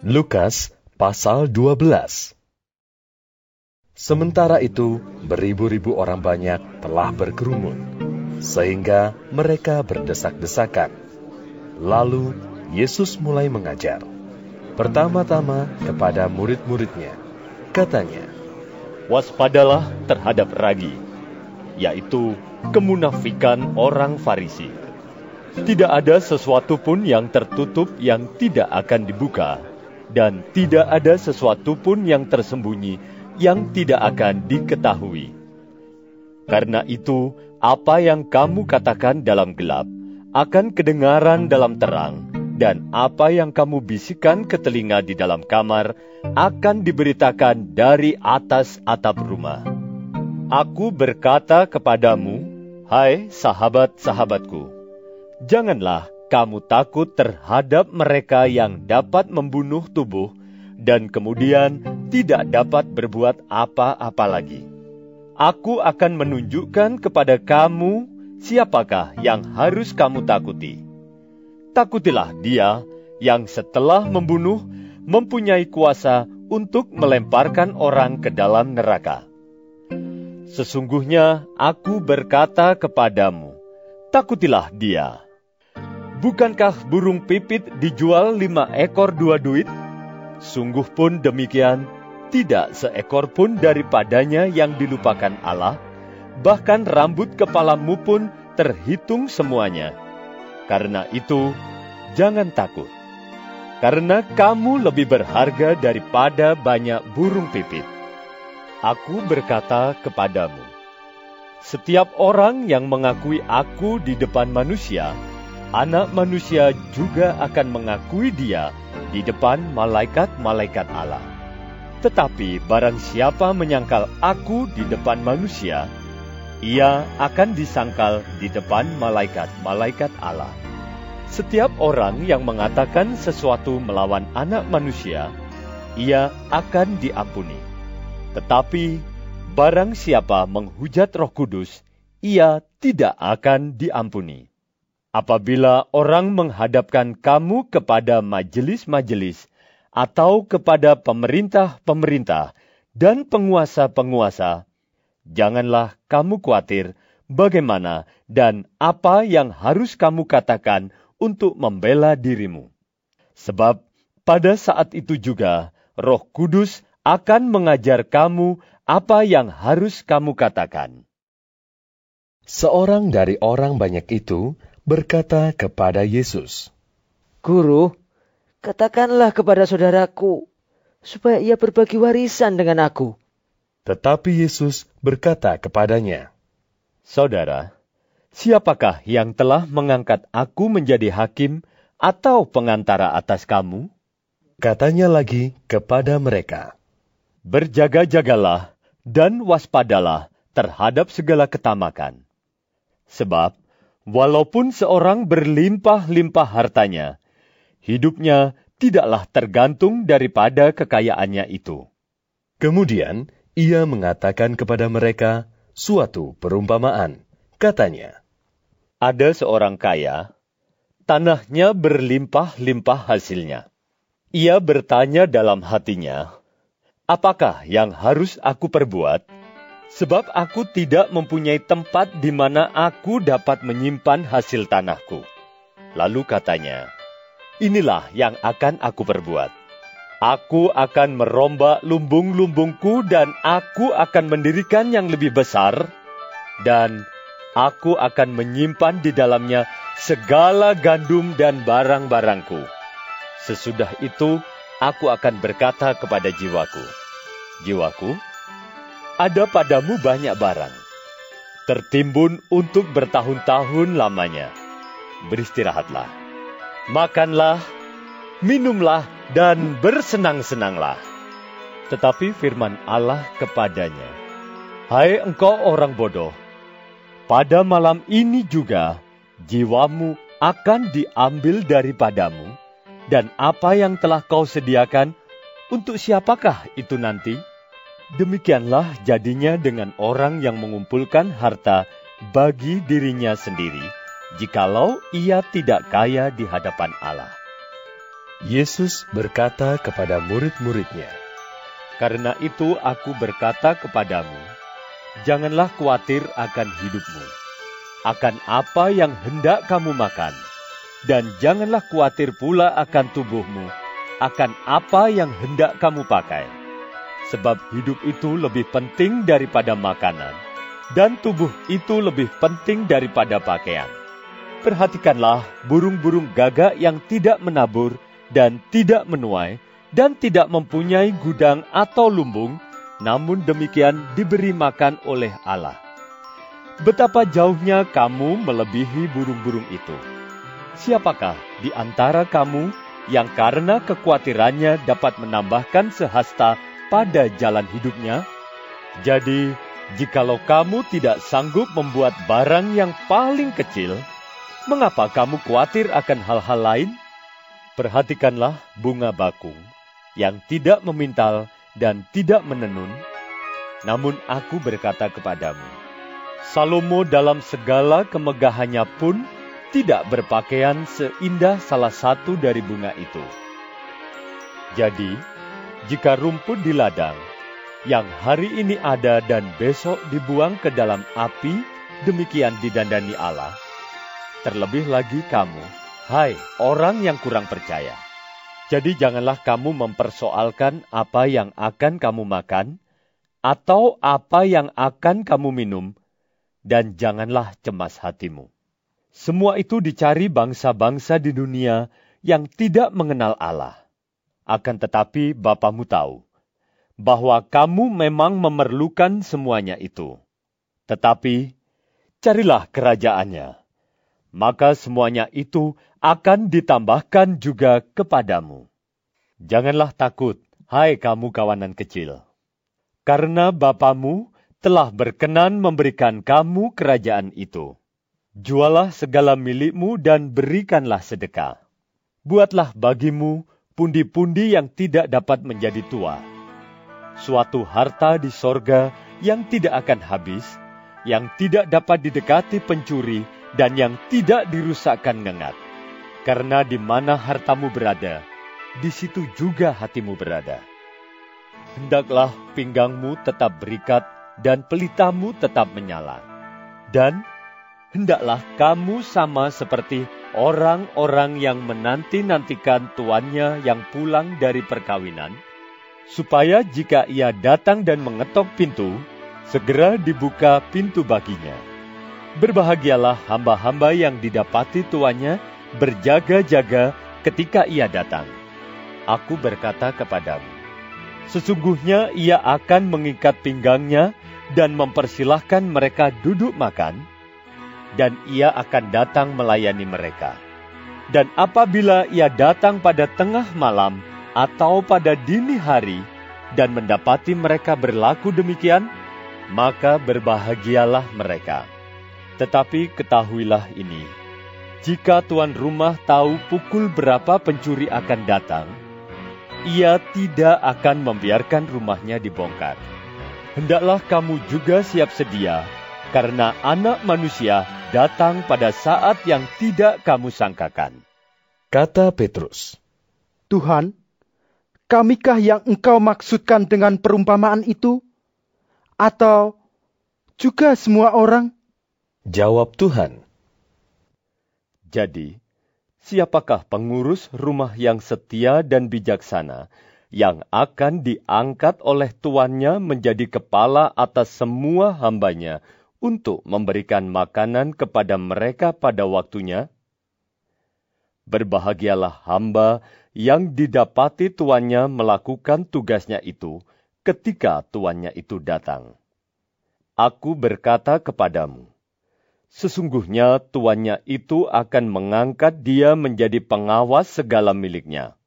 Lukas pasal 12 Sementara itu, beribu-ribu orang banyak telah berkerumun, sehingga mereka berdesak-desakan. Lalu, Yesus mulai mengajar. Pertama-tama kepada murid-muridnya, katanya, waspadalah terhadap ragi, yaitu kemunafikan orang Farisi. Tidak ada sesuatu pun yang tertutup yang tidak akan dibuka, dan tidak ada sesuatu pun yang tersembunyi yang tidak akan diketahui. Karena itu, apa yang kamu katakan dalam gelap akan kedengaran dalam terang, dan apa yang kamu bisikan ke telinga di dalam kamar akan diberitakan dari atas atap rumah. Aku berkata kepadamu, hai sahabat-sahabatku, janganlah kamu takut terhadap mereka yang dapat membunuh tubuh dan kemudian tidak dapat berbuat apa-apa lagi. Aku akan menunjukkan kepada kamu siapakah yang harus kamu takuti takutilah dia yang setelah membunuh mempunyai kuasa untuk melemparkan orang ke dalam neraka. Sesungguhnya aku berkata kepadamu, takutilah dia. Bukankah burung pipit dijual lima ekor dua duit? Sungguh pun demikian, tidak seekor pun daripadanya yang dilupakan Allah, bahkan rambut kepalamu pun terhitung semuanya. Karena itu, jangan takut, karena kamu lebih berharga daripada banyak burung pipit. Aku berkata kepadamu, setiap orang yang mengakui aku di depan manusia, anak manusia juga akan mengakui dia di depan malaikat-malaikat Allah. Tetapi barang siapa menyangkal aku di depan manusia, ia akan disangkal di depan malaikat-malaikat Allah. Setiap orang yang mengatakan sesuatu melawan anak manusia, ia akan diampuni. Tetapi barang siapa menghujat Roh Kudus, ia tidak akan diampuni. Apabila orang menghadapkan kamu kepada majelis-majelis atau kepada pemerintah-pemerintah dan penguasa-penguasa, janganlah kamu khawatir bagaimana dan apa yang harus kamu katakan untuk membela dirimu. Sebab pada saat itu juga Roh Kudus akan mengajar kamu apa yang harus kamu katakan. Seorang dari orang banyak itu berkata kepada Yesus, Guru, katakanlah kepada saudaraku, supaya ia berbagi warisan dengan aku. Tetapi Yesus berkata kepadanya, Saudara, Siapakah yang telah mengangkat aku menjadi hakim atau pengantara atas kamu? Katanya lagi kepada mereka, Berjaga-jagalah dan waspadalah terhadap segala ketamakan. Sebab, walaupun seorang berlimpah-limpah hartanya, hidupnya tidaklah tergantung daripada kekayaannya itu. Kemudian, ia mengatakan kepada mereka suatu perumpamaan. Katanya, Ada seorang kaya, tanahnya berlimpah-limpah hasilnya. Ia bertanya dalam hatinya, Apakah yang harus aku perbuat? Sebab aku tidak mempunyai tempat di mana aku dapat menyimpan hasil tanahku. Lalu katanya, Inilah yang akan aku perbuat. Aku akan merombak lumbung-lumbungku dan aku akan mendirikan yang lebih besar, dan aku akan menyimpan di dalamnya segala gandum dan barang-barangku. Sesudah itu, aku akan berkata kepada jiwaku, Jiwaku, ada padamu banyak barang, tertimbun untuk bertahun-tahun lamanya. Beristirahatlah. Makanlah, minumlah, dan bersenang-senanglah. Tetapi firman Allah kepadanya, Hai engkau orang bodoh, pada malam ini juga jiwamu akan diambil daripadamu, dan apa yang telah kau sediakan, untuk siapakah itu nanti? Demikianlah jadinya dengan orang yang mengumpulkan harta bagi dirinya sendiri, jikalau ia tidak kaya di hadapan Allah. Yesus berkata kepada murid-muridnya, Karena itu aku berkata kepadamu, janganlah khawatir akan hidupmu, akan apa yang hendak kamu makan, dan janganlah khawatir pula akan tubuhmu, akan apa yang hendak kamu pakai. Sebab hidup itu lebih penting daripada makanan, dan tubuh itu lebih penting daripada pakaian. Perhatikanlah burung-burung gagak yang tidak menabur dan tidak menuai, dan tidak mempunyai gudang atau lumbung, namun demikian diberi makan oleh Allah. Betapa jauhnya kamu melebihi burung-burung itu. Siapakah di antara kamu yang karena kekhawatirannya dapat menambahkan sehasta pada jalan hidupnya? Jadi, jikalau kamu tidak sanggup membuat barang yang paling kecil, mengapa kamu khawatir akan hal-hal lain? Perhatikanlah bunga bakung yang tidak memintal dan tidak menenun, namun aku berkata kepadamu, Salomo dalam segala kemegahannya pun tidak berpakaian seindah salah satu dari bunga itu. Jadi, jika rumput di ladang, yang hari ini ada dan besok dibuang ke dalam api, demikian didandani Allah, terlebih lagi kamu, hai orang yang kurang percaya. Jadi janganlah kamu mempersoalkan apa yang akan kamu makan, atau apa yang akan kamu minum, dan janganlah cemas hatimu. Semua itu dicari bangsa-bangsa di dunia yang tidak mengenal Allah. Akan tetapi Bapamu tahu bahwa kamu memang memerlukan semuanya itu. Tetapi carilah kerajaannya, maka semuanya itu akan ditambahkan juga kepadamu. Janganlah takut, hai kamu kawanan kecil, karena Bapamu telah berkenan memberikan kamu kerajaan itu. Jualah segala milikmu dan berikanlah sedekah. Buatlah bagimu pundi-pundi yang tidak dapat menjadi tua. Suatu harta di sorga yang tidak akan habis, yang tidak dapat didekati pencuri, dan yang tidak dirusakkan ngengat karena di mana hartamu berada, di situ juga hatimu berada. Hendaklah pinggangmu tetap berikat dan pelitamu tetap menyala. Dan hendaklah kamu sama seperti orang-orang yang menanti-nantikan tuannya yang pulang dari perkawinan, supaya jika ia datang dan mengetok pintu, segera dibuka pintu baginya. Berbahagialah hamba-hamba yang didapati tuannya berjaga-jaga ketika ia datang. Aku berkata kepadamu, sesungguhnya ia akan mengikat pinggangnya dan mempersilahkan mereka duduk makan, dan ia akan datang melayani mereka. Dan apabila ia datang pada tengah malam atau pada dini hari dan mendapati mereka berlaku demikian, maka berbahagialah mereka. Tetapi ketahuilah ini, jika tuan rumah tahu pukul berapa pencuri akan datang, ia tidak akan membiarkan rumahnya dibongkar. Hendaklah kamu juga siap sedia, karena anak manusia datang pada saat yang tidak kamu sangkakan. Kata Petrus, Tuhan, kamikah yang engkau maksudkan dengan perumpamaan itu? Atau juga semua orang? Jawab Tuhan, jadi, siapakah pengurus rumah yang setia dan bijaksana yang akan diangkat oleh tuannya menjadi kepala atas semua hambanya untuk memberikan makanan kepada mereka pada waktunya? Berbahagialah hamba yang didapati tuannya melakukan tugasnya itu ketika tuannya itu datang. Aku berkata kepadamu, Sesungguhnya tuannya itu akan mengangkat dia menjadi pengawas segala miliknya.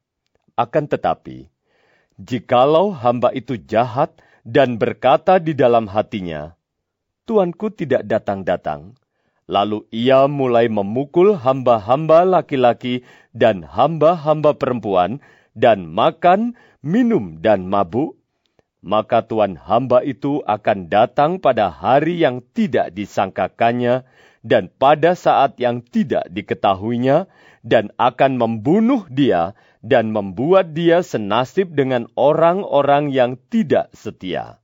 Akan tetapi, jikalau hamba itu jahat dan berkata di dalam hatinya, Tuanku tidak datang-datang, lalu ia mulai memukul hamba-hamba laki-laki dan hamba-hamba perempuan, dan makan, minum, dan mabuk, maka Tuhan hamba itu akan datang pada hari yang tidak disangkakannya dan pada saat yang tidak diketahuinya dan akan membunuh dia dan membuat dia senasib dengan orang-orang yang tidak setia.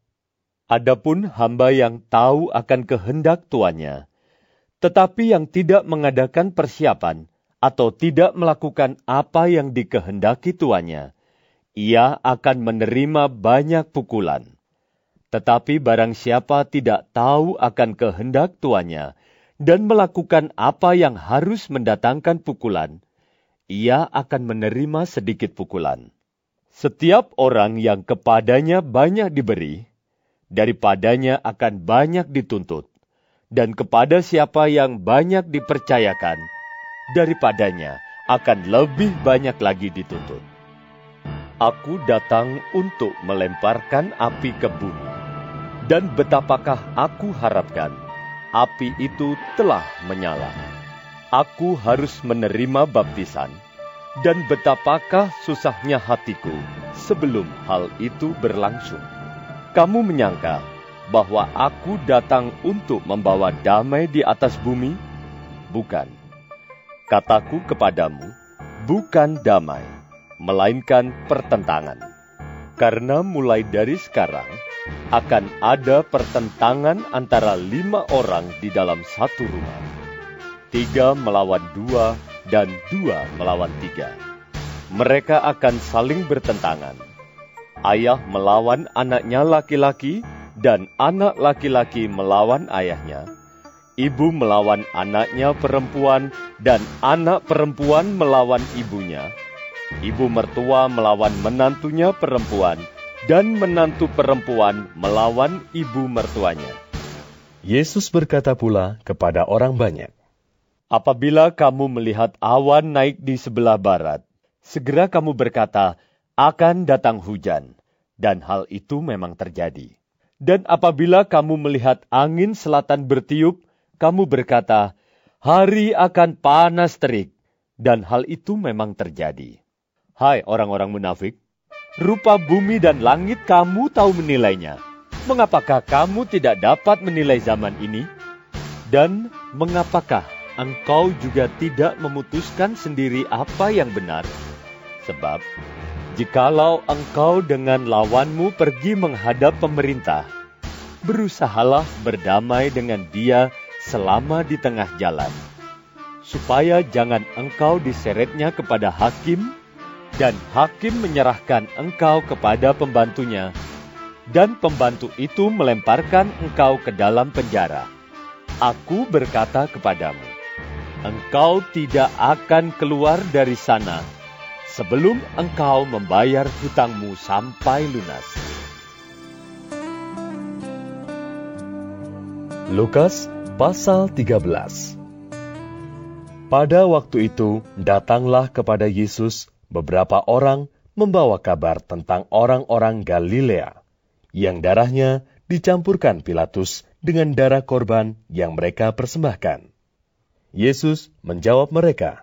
Adapun hamba yang tahu akan kehendak tuannya, tetapi yang tidak mengadakan persiapan atau tidak melakukan apa yang dikehendaki tuannya, ia akan menerima banyak pukulan. Tetapi barang siapa tidak tahu akan kehendak tuannya dan melakukan apa yang harus mendatangkan pukulan, ia akan menerima sedikit pukulan. Setiap orang yang kepadanya banyak diberi, daripadanya akan banyak dituntut, dan kepada siapa yang banyak dipercayakan, daripadanya akan lebih banyak lagi dituntut. Aku datang untuk melemparkan api ke bumi. Dan betapakah aku harapkan api itu telah menyala. Aku harus menerima baptisan, dan betapakah susahnya hatiku sebelum hal itu berlangsung. Kamu menyangka bahwa aku datang untuk membawa damai di atas bumi? Bukan. Kataku kepadamu, bukan damai melainkan pertentangan. Karena mulai dari sekarang akan ada pertentangan antara lima orang di dalam satu rumah. Tiga melawan dua dan dua melawan tiga. Mereka akan saling bertentangan. Ayah melawan anaknya laki-laki dan anak laki-laki melawan ayahnya. Ibu melawan anaknya perempuan dan anak perempuan melawan ibunya ibu mertua melawan menantunya perempuan, dan menantu perempuan melawan ibu mertuanya. Yesus berkata pula kepada orang banyak, Apabila kamu melihat awan naik di sebelah barat, segera kamu berkata, akan datang hujan. Dan hal itu memang terjadi. Dan apabila kamu melihat angin selatan bertiup, kamu berkata, hari akan panas terik. Dan hal itu memang terjadi. Hai orang-orang munafik, rupa bumi dan langit kamu tahu menilainya. Mengapakah kamu tidak dapat menilai zaman ini? Dan mengapakah engkau juga tidak memutuskan sendiri apa yang benar? Sebab, jikalau engkau dengan lawanmu pergi menghadap pemerintah, berusahalah berdamai dengan dia selama di tengah jalan, supaya jangan engkau diseretnya kepada hakim dan hakim menyerahkan engkau kepada pembantunya, dan pembantu itu melemparkan engkau ke dalam penjara. Aku berkata kepadamu, engkau tidak akan keluar dari sana sebelum engkau membayar hutangmu sampai lunas. Lukas pasal 13 Pada waktu itu datanglah kepada Yesus beberapa orang membawa kabar tentang orang-orang Galilea yang darahnya dicampurkan Pilatus dengan darah korban yang mereka persembahkan. Yesus menjawab mereka,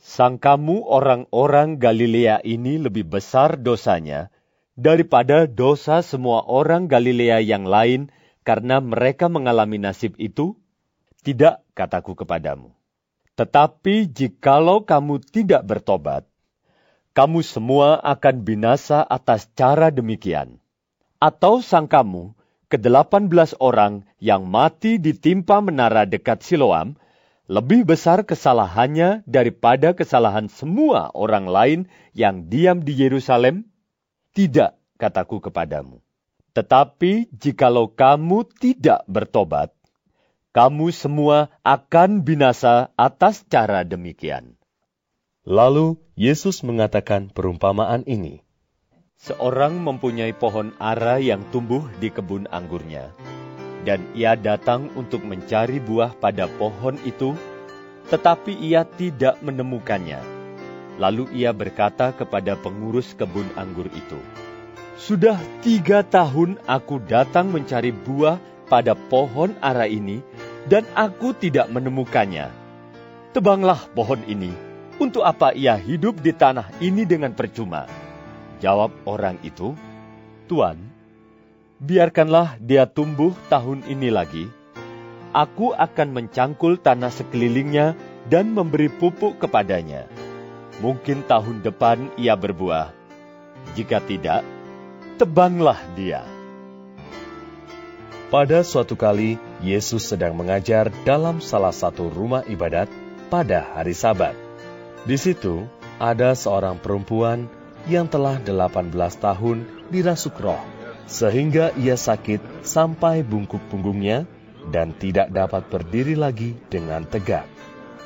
Sangkamu orang-orang Galilea ini lebih besar dosanya daripada dosa semua orang Galilea yang lain karena mereka mengalami nasib itu? Tidak, kataku kepadamu. Tetapi jikalau kamu tidak bertobat, kamu semua akan binasa atas cara demikian. Atau sangkamu, ke-18 orang yang mati ditimpa menara dekat Siloam, lebih besar kesalahannya daripada kesalahan semua orang lain yang diam di Yerusalem? Tidak, kataku kepadamu. Tetapi jikalau kamu tidak bertobat, kamu semua akan binasa atas cara demikian. Lalu Yesus mengatakan perumpamaan ini. Seorang mempunyai pohon ara yang tumbuh di kebun anggurnya. Dan ia datang untuk mencari buah pada pohon itu, tetapi ia tidak menemukannya. Lalu ia berkata kepada pengurus kebun anggur itu, "Sudah tiga tahun aku datang mencari buah pada pohon ara ini, dan aku tidak menemukannya. Tebanglah pohon ini. Untuk apa ia hidup di tanah ini dengan percuma?" Jawab orang itu, "Tuan, biarkanlah dia tumbuh tahun ini lagi. Aku akan mencangkul tanah sekelilingnya dan memberi pupuk kepadanya." Mungkin tahun depan ia berbuah. Jika tidak, tebanglah dia. Pada suatu kali, Yesus sedang mengajar dalam salah satu rumah ibadat pada hari Sabat. Di situ ada seorang perempuan yang telah 18 tahun dirasuk roh, sehingga ia sakit sampai bungkuk punggungnya dan tidak dapat berdiri lagi dengan tegak.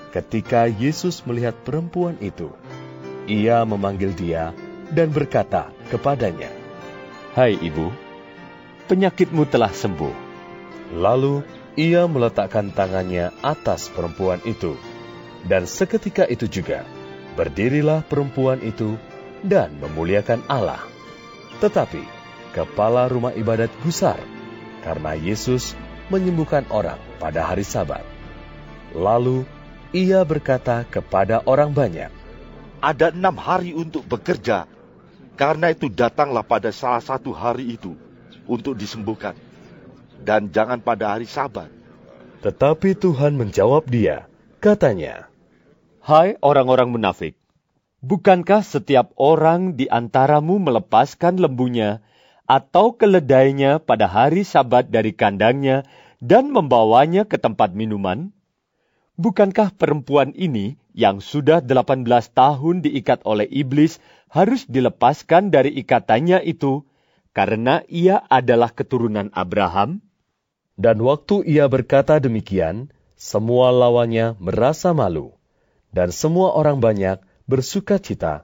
Ketika Yesus melihat perempuan itu, ia memanggil dia dan berkata kepadanya, "Hai ibu, penyakitmu telah sembuh." Lalu ia meletakkan tangannya atas perempuan itu, dan seketika itu juga berdirilah perempuan itu dan memuliakan Allah. Tetapi kepala rumah ibadat gusar karena Yesus menyembuhkan orang pada hari Sabat. Lalu ia berkata kepada orang banyak, Ada enam hari untuk bekerja, karena itu datanglah pada salah satu hari itu untuk disembuhkan, dan jangan pada hari sabat. Tetapi Tuhan menjawab dia, katanya, Hai orang-orang munafik, bukankah setiap orang di antaramu melepaskan lembunya atau keledainya pada hari sabat dari kandangnya dan membawanya ke tempat minuman? Bukankah perempuan ini yang sudah 18 tahun diikat oleh iblis harus dilepaskan dari ikatannya itu karena ia adalah keturunan Abraham? Dan waktu ia berkata demikian, semua lawannya merasa malu, dan semua orang banyak bersuka cita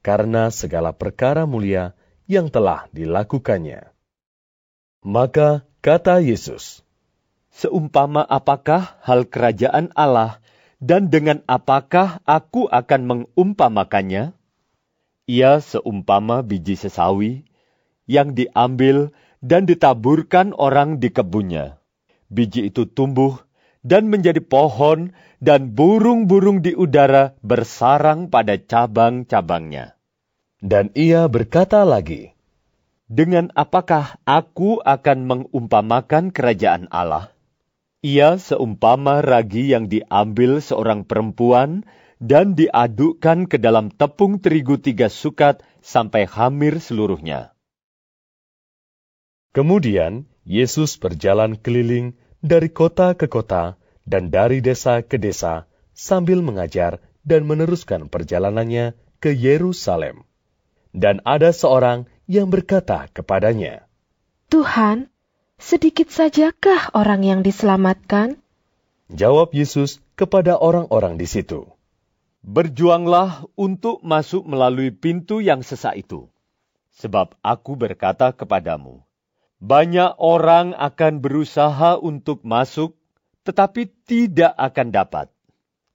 karena segala perkara mulia yang telah dilakukannya. Maka kata Yesus, Seumpama apakah hal kerajaan Allah, dan dengan apakah aku akan mengumpamakannya? Ia seumpama biji sesawi yang diambil dan ditaburkan orang di kebunnya. Biji itu tumbuh dan menjadi pohon, dan burung-burung di udara bersarang pada cabang-cabangnya. Dan ia berkata lagi, Dengan apakah aku akan mengumpamakan kerajaan Allah? Ia seumpama ragi yang diambil seorang perempuan dan diadukkan ke dalam tepung terigu tiga sukat sampai hamir seluruhnya. Kemudian Yesus berjalan keliling dari kota ke kota dan dari desa ke desa sambil mengajar dan meneruskan perjalanannya ke Yerusalem. Dan ada seorang yang berkata kepadanya, Tuhan, sedikit sajakah orang yang diselamatkan? Jawab Yesus kepada orang-orang di situ, Berjuanglah untuk masuk melalui pintu yang sesak itu. Sebab aku berkata kepadamu, banyak orang akan berusaha untuk masuk, tetapi tidak akan dapat.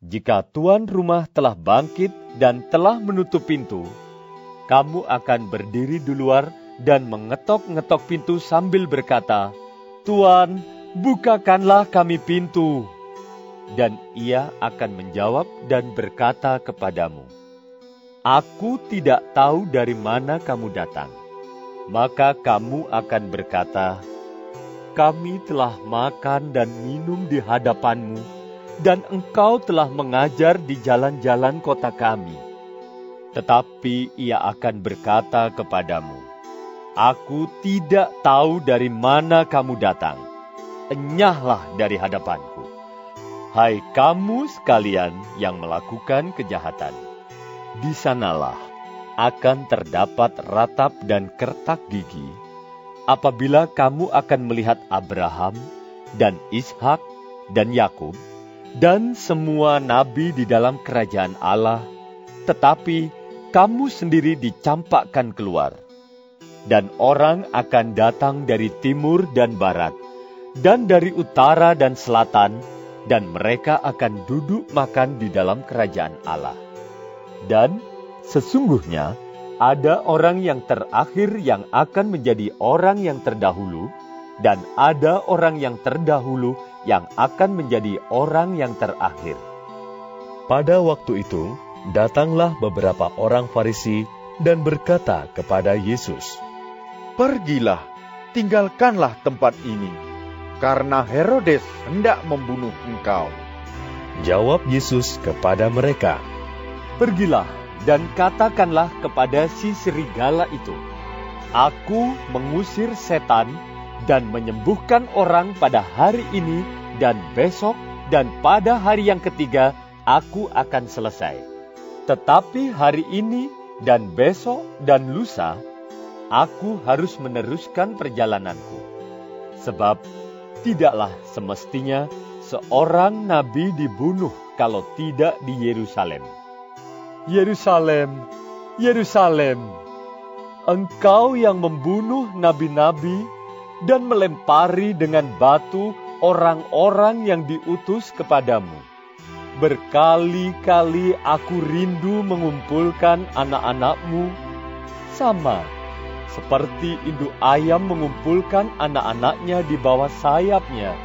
Jika tuan rumah telah bangkit dan telah menutup pintu, kamu akan berdiri di luar dan mengetok-ngetok pintu sambil berkata, Tuan, bukakanlah kami pintu. Dan ia akan menjawab dan berkata kepadamu, Aku tidak tahu dari mana kamu datang. Maka kamu akan berkata, Kami telah makan dan minum di hadapanmu, dan engkau telah mengajar di jalan-jalan kota kami. Tetapi ia akan berkata kepadamu, Aku tidak tahu dari mana kamu datang. Enyahlah dari hadapanku. Hai kamu sekalian yang melakukan kejahatan. Di sanalah akan terdapat ratap dan kertak gigi apabila kamu akan melihat Abraham dan Ishak dan Yakub dan semua nabi di dalam kerajaan Allah, tetapi kamu sendiri dicampakkan keluar dan orang akan datang dari timur dan barat, dan dari utara dan selatan, dan mereka akan duduk makan di dalam kerajaan Allah. Dan sesungguhnya ada orang yang terakhir yang akan menjadi orang yang terdahulu, dan ada orang yang terdahulu yang akan menjadi orang yang terakhir. Pada waktu itu, datanglah beberapa orang Farisi dan berkata kepada Yesus, Pergilah, tinggalkanlah tempat ini, karena Herodes hendak membunuh engkau. Jawab Yesus kepada mereka, Pergilah dan katakanlah kepada si serigala itu, Aku mengusir setan dan menyembuhkan orang pada hari ini dan besok dan pada hari yang ketiga aku akan selesai. Tetapi hari ini dan besok dan lusa, aku harus meneruskan perjalananku. Sebab tidaklah semestinya seorang nabi dibunuh kalau tidak di Yerusalem. Yerusalem, Yerusalem, engkau yang membunuh nabi-nabi dan melempari dengan batu orang-orang yang diutus kepadamu. Berkali-kali aku rindu mengumpulkan anak-anakmu, sama seperti induk ayam mengumpulkan anak-anaknya di bawah sayapnya.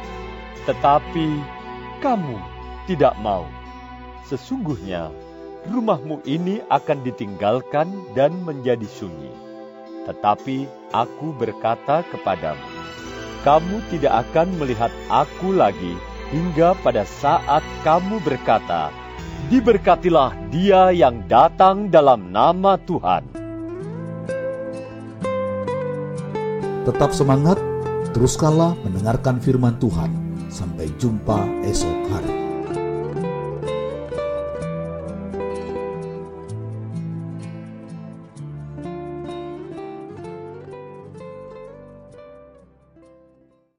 Tetapi kamu tidak mau. Sesungguhnya rumahmu ini akan ditinggalkan dan menjadi sunyi. Tetapi aku berkata kepadamu, kamu tidak akan melihat aku lagi hingga pada saat kamu berkata, Diberkatilah dia yang datang dalam nama Tuhan. Tetap semangat, teruskanlah mendengarkan firman Tuhan. Sampai jumpa esok.